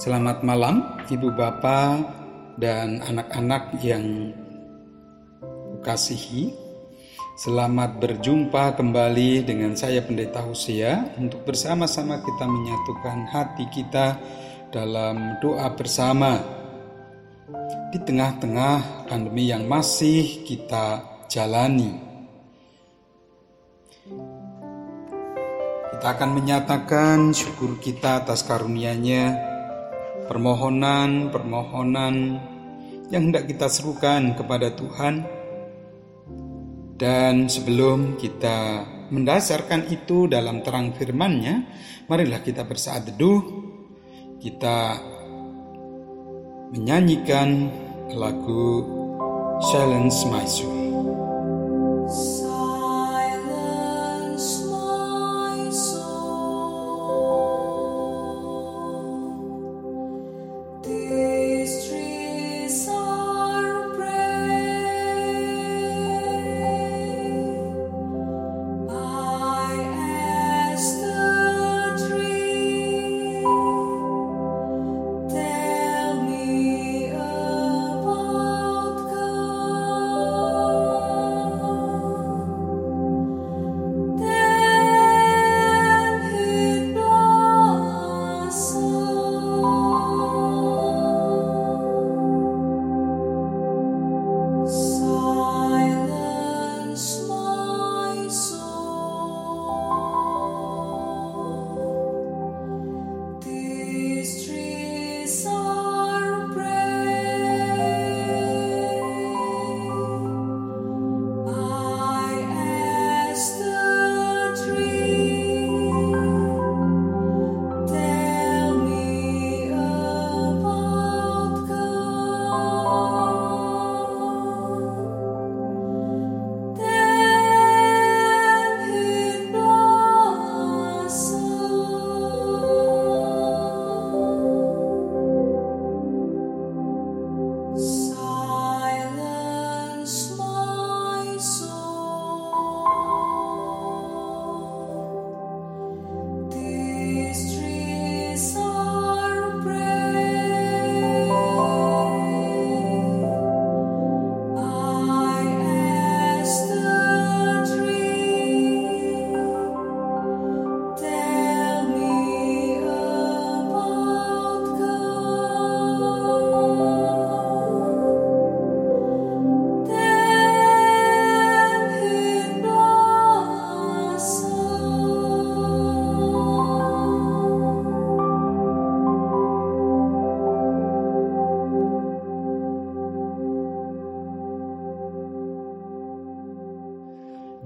Selamat malam, ibu bapak dan anak-anak yang kasihi. Selamat berjumpa kembali dengan saya Pendeta Hosea untuk bersama-sama kita menyatukan hati kita dalam doa bersama di tengah-tengah pandemi yang masih kita jalani. Kita akan menyatakan syukur kita atas karunia-Nya permohonan-permohonan yang hendak kita serukan kepada Tuhan. Dan sebelum kita mendasarkan itu dalam terang firman-Nya, marilah kita bersaat teduh, kita menyanyikan lagu Silence My Soul.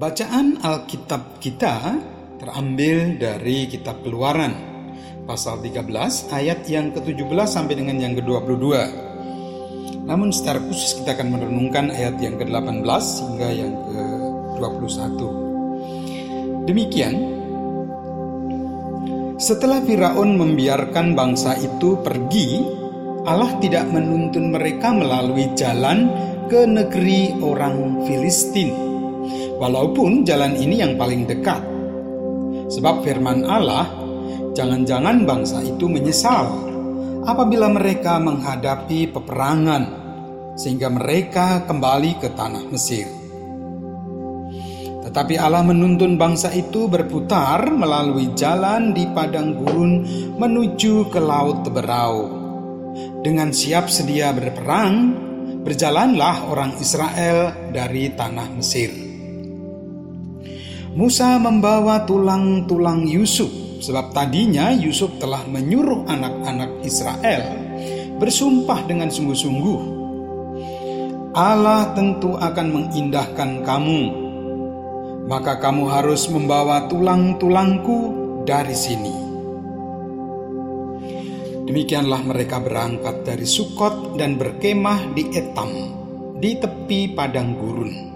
Bacaan Alkitab kita terambil dari kitab Keluaran pasal 13 ayat yang ke-17 sampai dengan yang ke-22. Namun secara khusus kita akan merenungkan ayat yang ke-18 hingga yang ke-21. Demikian setelah Firaun membiarkan bangsa itu pergi, Allah tidak menuntun mereka melalui jalan ke negeri orang Filistin walaupun jalan ini yang paling dekat. Sebab firman Allah, jangan-jangan bangsa itu menyesal apabila mereka menghadapi peperangan sehingga mereka kembali ke tanah Mesir. Tetapi Allah menuntun bangsa itu berputar melalui jalan di padang gurun menuju ke laut Teberau. Dengan siap sedia berperang, berjalanlah orang Israel dari tanah Mesir. Musa membawa tulang-tulang Yusuf, sebab tadinya Yusuf telah menyuruh anak-anak Israel bersumpah dengan sungguh-sungguh, Allah tentu akan mengindahkan kamu, maka kamu harus membawa tulang-tulangku dari sini. Demikianlah mereka berangkat dari Sukot dan berkemah di Etam, di tepi padang gurun.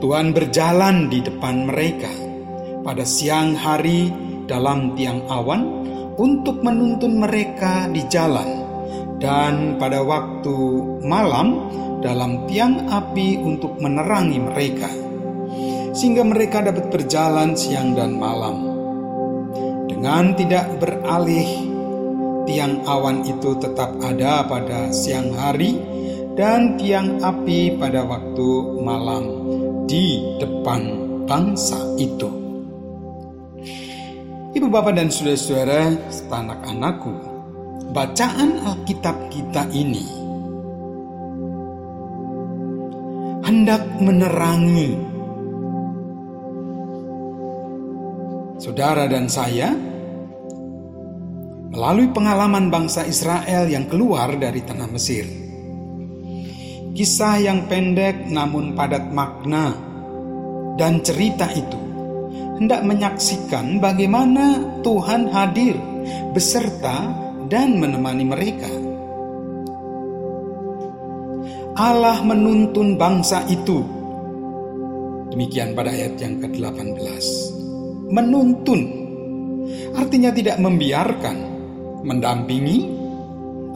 Tuhan berjalan di depan mereka. Pada siang hari dalam tiang awan untuk menuntun mereka di jalan, dan pada waktu malam dalam tiang api untuk menerangi mereka, sehingga mereka dapat berjalan siang dan malam. Dengan tidak beralih, tiang awan itu tetap ada pada siang hari dan tiang api pada waktu malam di depan bangsa itu. Ibu bapak dan saudara-saudara, anak-anakku, bacaan Alkitab kita ini hendak menerangi saudara dan saya melalui pengalaman bangsa Israel yang keluar dari tanah Mesir. Kisah yang pendek namun padat makna dan cerita itu hendak menyaksikan bagaimana Tuhan hadir beserta dan menemani mereka. Allah menuntun bangsa itu. Demikian pada ayat yang ke-18. Menuntun artinya tidak membiarkan mendampingi,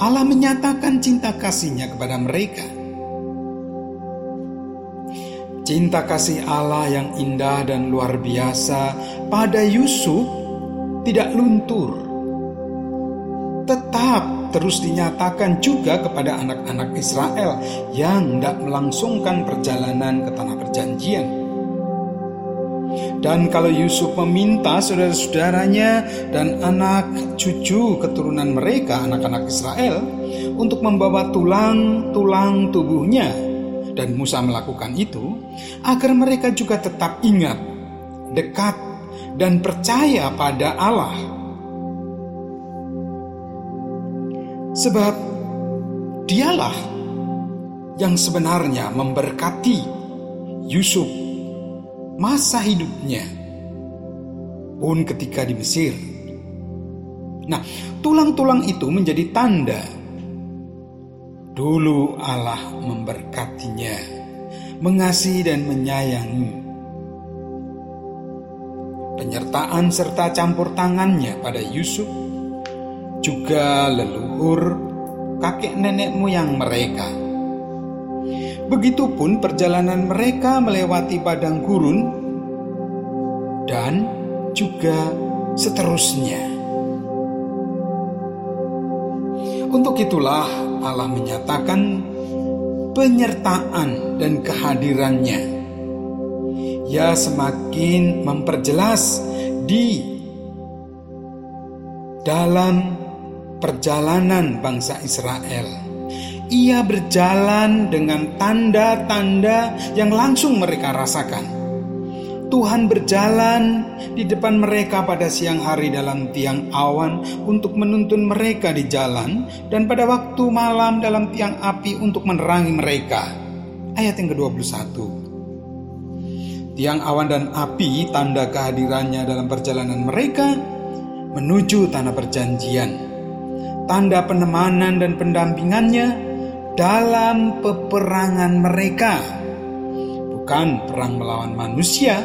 Allah menyatakan cinta kasihnya kepada mereka. Cinta kasih Allah yang indah dan luar biasa pada Yusuf tidak luntur. Tetap terus dinyatakan juga kepada anak-anak Israel yang tidak melangsungkan perjalanan ke tanah perjanjian. Dan kalau Yusuf meminta saudara-saudaranya dan anak cucu keturunan mereka, anak-anak Israel, untuk membawa tulang-tulang tubuhnya, dan Musa melakukan itu, agar mereka juga tetap ingat, dekat, dan percaya pada Allah. Sebab dialah yang sebenarnya memberkati Yusuf masa hidupnya pun ketika di Mesir. Nah, tulang-tulang itu menjadi tanda dulu Allah memberkatinya, mengasihi dan menyayangi. Penyertaan serta campur tangannya pada Yusuf juga leluhur kakek nenek moyang mereka Begitupun perjalanan mereka melewati padang gurun dan juga seterusnya. Untuk itulah Allah menyatakan penyertaan dan kehadirannya. Ya semakin memperjelas di dalam perjalanan bangsa Israel ia berjalan dengan tanda-tanda yang langsung mereka rasakan. Tuhan berjalan di depan mereka pada siang hari dalam tiang awan untuk menuntun mereka di jalan dan pada waktu malam dalam tiang api untuk menerangi mereka. Ayat yang ke-21. Tiang awan dan api tanda kehadirannya dalam perjalanan mereka menuju tanah perjanjian. Tanda penemanan dan pendampingannya dalam peperangan mereka, bukan perang melawan manusia,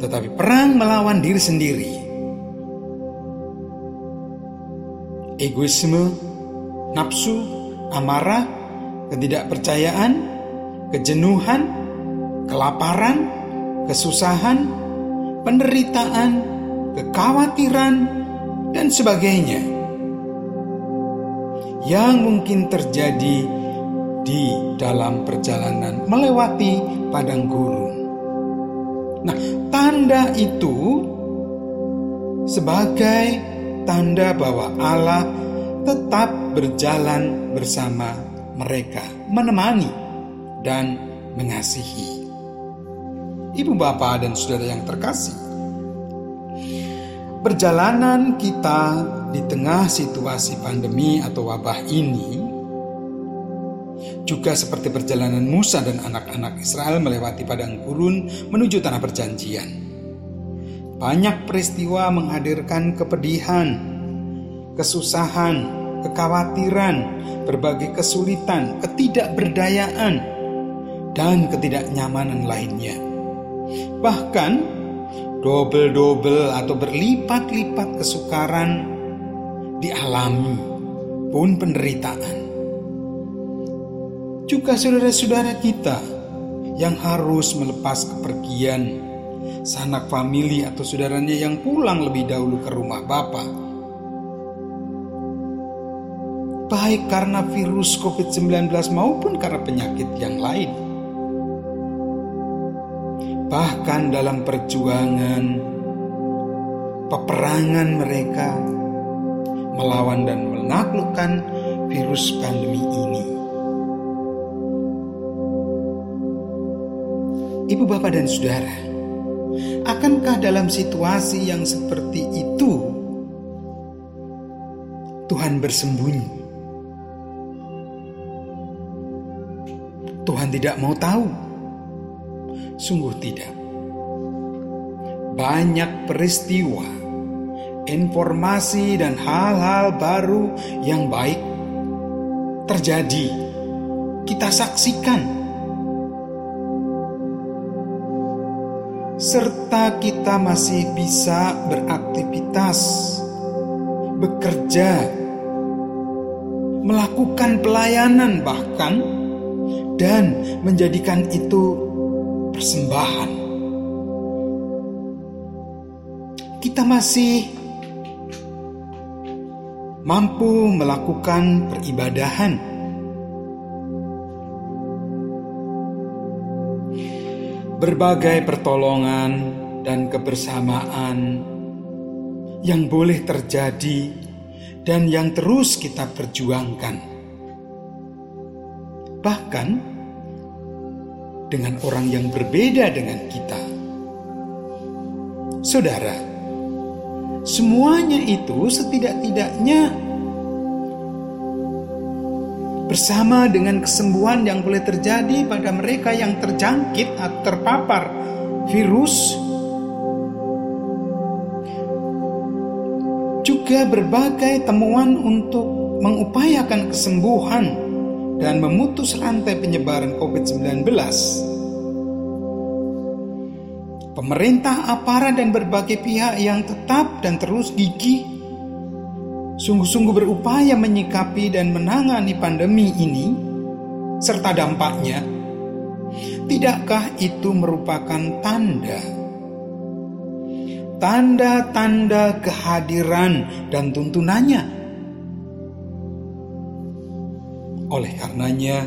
tetapi perang melawan diri sendiri. Egoisme, nafsu, amarah, ketidakpercayaan, kejenuhan, kelaparan, kesusahan, penderitaan, kekhawatiran, dan sebagainya yang mungkin terjadi di dalam perjalanan melewati padang gurun. Nah, tanda itu sebagai tanda bahwa Allah tetap berjalan bersama mereka, menemani dan mengasihi. Ibu bapak dan saudara yang terkasih, perjalanan kita di tengah situasi pandemi atau wabah ini, juga seperti perjalanan Musa dan anak-anak Israel melewati padang gurun menuju tanah perjanjian. Banyak peristiwa menghadirkan kepedihan, kesusahan, kekhawatiran, berbagai kesulitan, ketidakberdayaan, dan ketidaknyamanan lainnya. Bahkan double-double atau berlipat-lipat kesukaran dialami pun penderitaan. Juga saudara-saudara kita yang harus melepas kepergian sanak famili atau saudaranya yang pulang lebih dahulu ke rumah Bapak. Baik karena virus COVID-19 maupun karena penyakit yang lain. Bahkan dalam perjuangan peperangan mereka melawan dan menaklukkan virus pandemi ini. Ibu, bapak, dan saudara, akankah dalam situasi yang seperti itu Tuhan bersembunyi? Tuhan tidak mau tahu. Sungguh tidak. Banyak peristiwa, informasi, dan hal-hal baru yang baik terjadi. Kita saksikan serta kita masih bisa beraktivitas, bekerja, melakukan pelayanan, bahkan dan menjadikan itu persembahan. Kita masih mampu melakukan peribadahan berbagai pertolongan dan kebersamaan yang boleh terjadi dan yang terus kita perjuangkan. Bahkan dengan orang yang berbeda dengan kita. Saudara, semuanya itu setidak-tidaknya bersama dengan kesembuhan yang boleh terjadi pada mereka yang terjangkit atau terpapar virus juga berbagai temuan untuk mengupayakan kesembuhan dan memutus rantai penyebaran COVID-19. Pemerintah, aparat, dan berbagai pihak yang tetap dan terus gigih sungguh-sungguh berupaya menyikapi dan menangani pandemi ini serta dampaknya, tidakkah itu merupakan tanda tanda-tanda kehadiran dan tuntunannya? Oleh karenanya,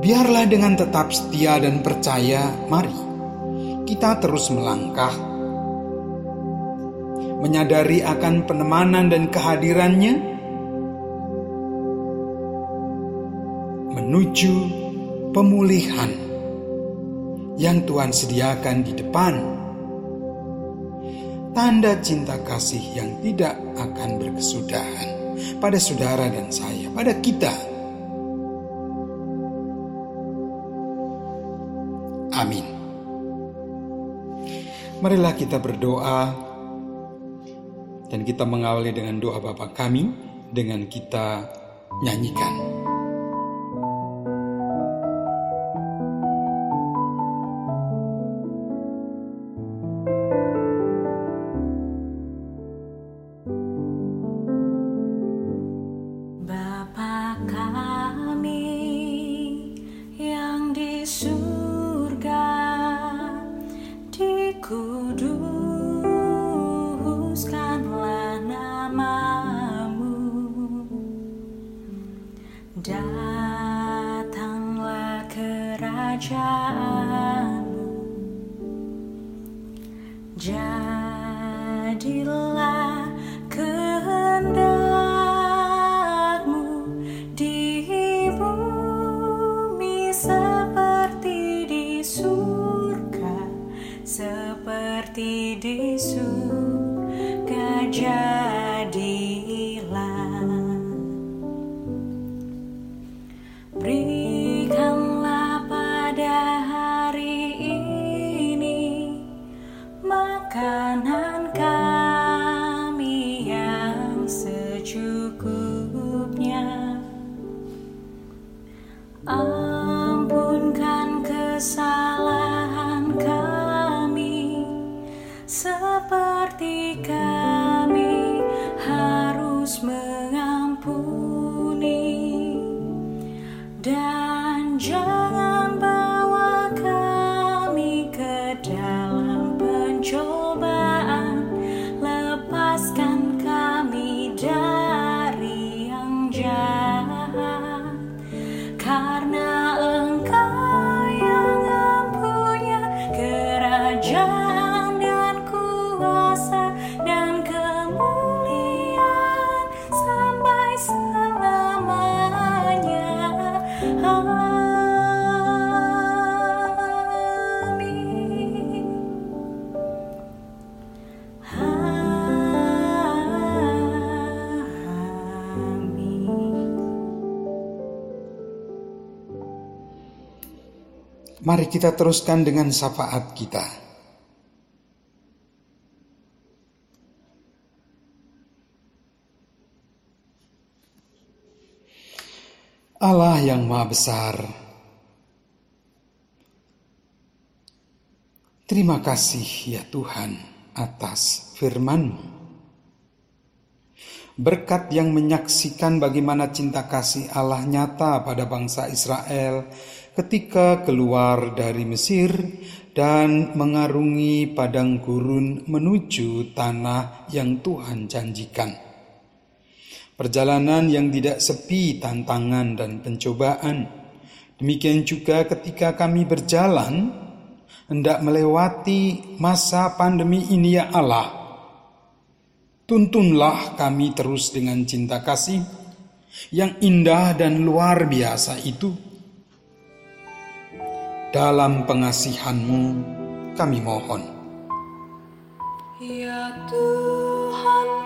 biarlah dengan tetap setia dan percaya, mari kita terus melangkah menyadari akan penemanan dan kehadirannya, menuju pemulihan yang Tuhan sediakan di depan. Tanda cinta kasih yang tidak akan berkesudahan pada saudara dan saya, pada kita. Amin. Marilah kita berdoa dan kita mengawali dengan doa Bapa kami dengan kita nyanyikan. Dan jangan Mari kita teruskan dengan syafaat kita. Allah yang Maha Besar, terima kasih ya Tuhan atas firman-Mu. Berkat yang menyaksikan bagaimana cinta kasih Allah nyata pada bangsa Israel ketika keluar dari Mesir dan mengarungi padang gurun menuju tanah yang Tuhan janjikan. Perjalanan yang tidak sepi tantangan dan pencobaan. Demikian juga ketika kami berjalan hendak melewati masa pandemi ini ya Allah. Tuntunlah kami terus dengan cinta kasih yang indah dan luar biasa itu dalam pengasihanmu kami mohon. Ya Tuhan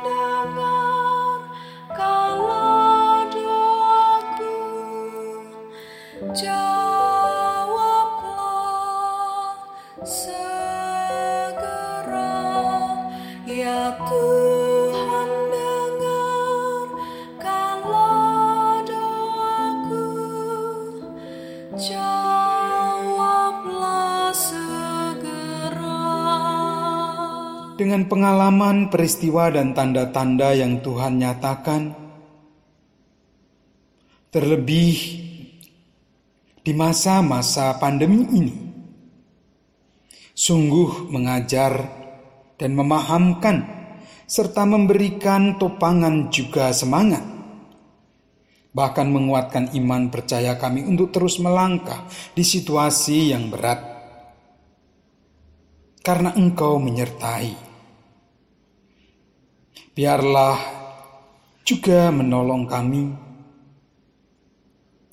pengalaman peristiwa dan tanda-tanda yang Tuhan nyatakan, terlebih di masa-masa pandemi ini, sungguh mengajar dan memahamkan serta memberikan topangan juga semangat, bahkan menguatkan iman percaya kami untuk terus melangkah di situasi yang berat. Karena Engkau menyertai biarlah juga menolong kami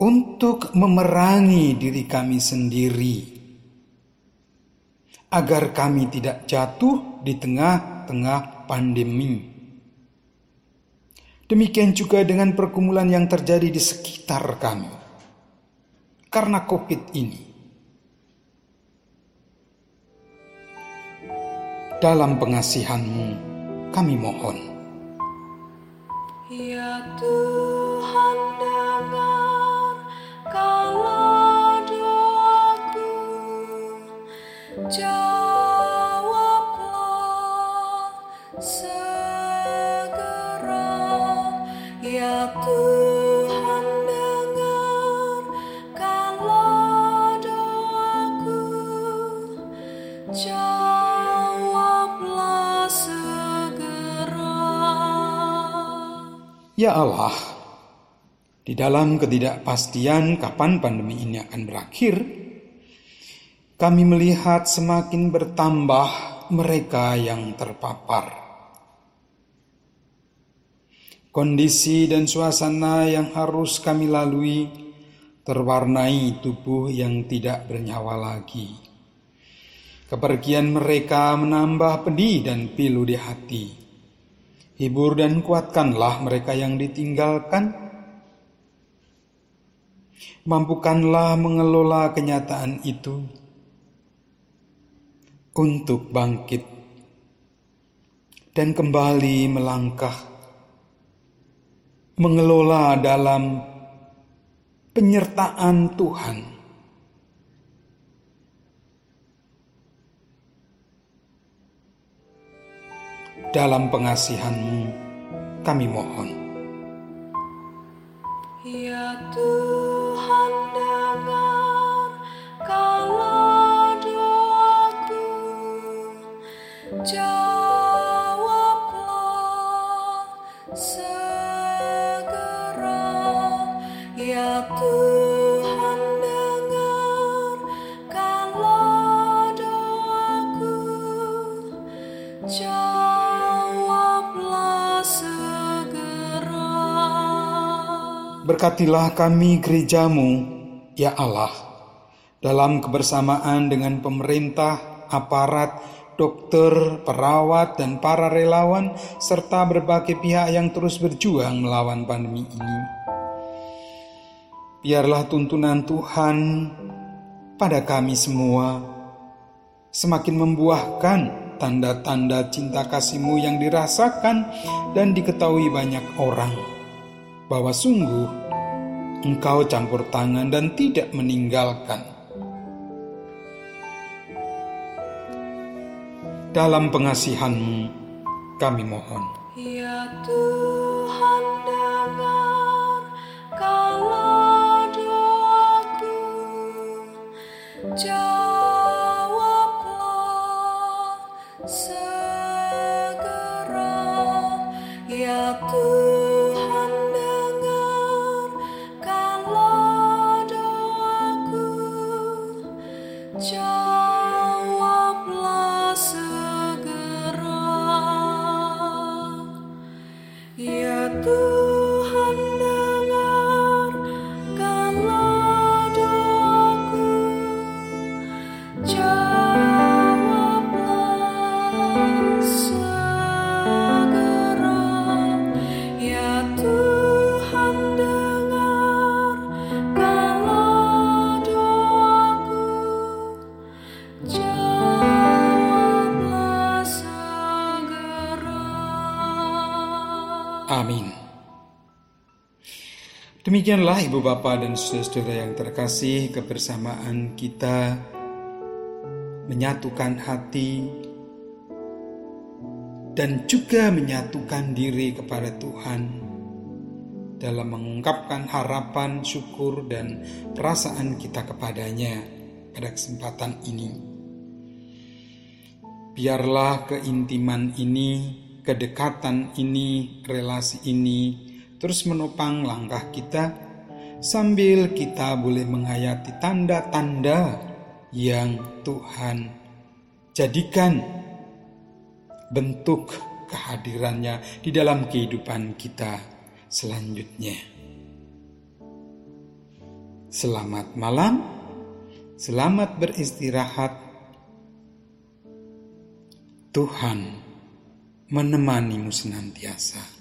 untuk memerangi diri kami sendiri, agar kami tidak jatuh di tengah-tengah pandemi. Demikian juga dengan pergumulan yang terjadi di sekitar kami karena COVID ini. Dalam pengasihanmu, kami mohon. Ya Tuhan dengar kalau doaku jawablah Ya Allah, di dalam ketidakpastian kapan pandemi ini akan berakhir, kami melihat semakin bertambah mereka yang terpapar. Kondisi dan suasana yang harus kami lalui terwarnai tubuh yang tidak bernyawa lagi. Kepergian mereka menambah pedih dan pilu di hati Hibur dan kuatkanlah mereka yang ditinggalkan. Mampukanlah mengelola kenyataan itu untuk bangkit dan kembali melangkah, mengelola dalam penyertaan Tuhan. Dalam pengasihanmu kami mohon. Ya Tuhan Berkatilah kami gerejamu, ya Allah, dalam kebersamaan dengan pemerintah, aparat, dokter, perawat, dan para relawan, serta berbagai pihak yang terus berjuang melawan pandemi ini. Biarlah tuntunan Tuhan pada kami semua semakin membuahkan tanda-tanda cinta kasih-Mu yang dirasakan dan diketahui banyak orang, bahwa sungguh Engkau campur tangan dan tidak meninggalkan. Dalam pengasihan-Mu, kami mohon. Ya Tuhan dengarkanlah doaku Jawablah Amin. Demikianlah Ibu Bapak dan Saudara-saudara yang terkasih kebersamaan kita menyatukan hati dan juga menyatukan diri kepada Tuhan dalam mengungkapkan harapan, syukur, dan perasaan kita kepadanya pada kesempatan ini. Biarlah keintiman ini, kedekatan ini, relasi ini terus menopang langkah kita sambil kita boleh menghayati tanda-tanda yang Tuhan jadikan bentuk kehadirannya di dalam kehidupan kita selanjutnya. Selamat malam, selamat beristirahat. Tuhan menemanimu senantiasa.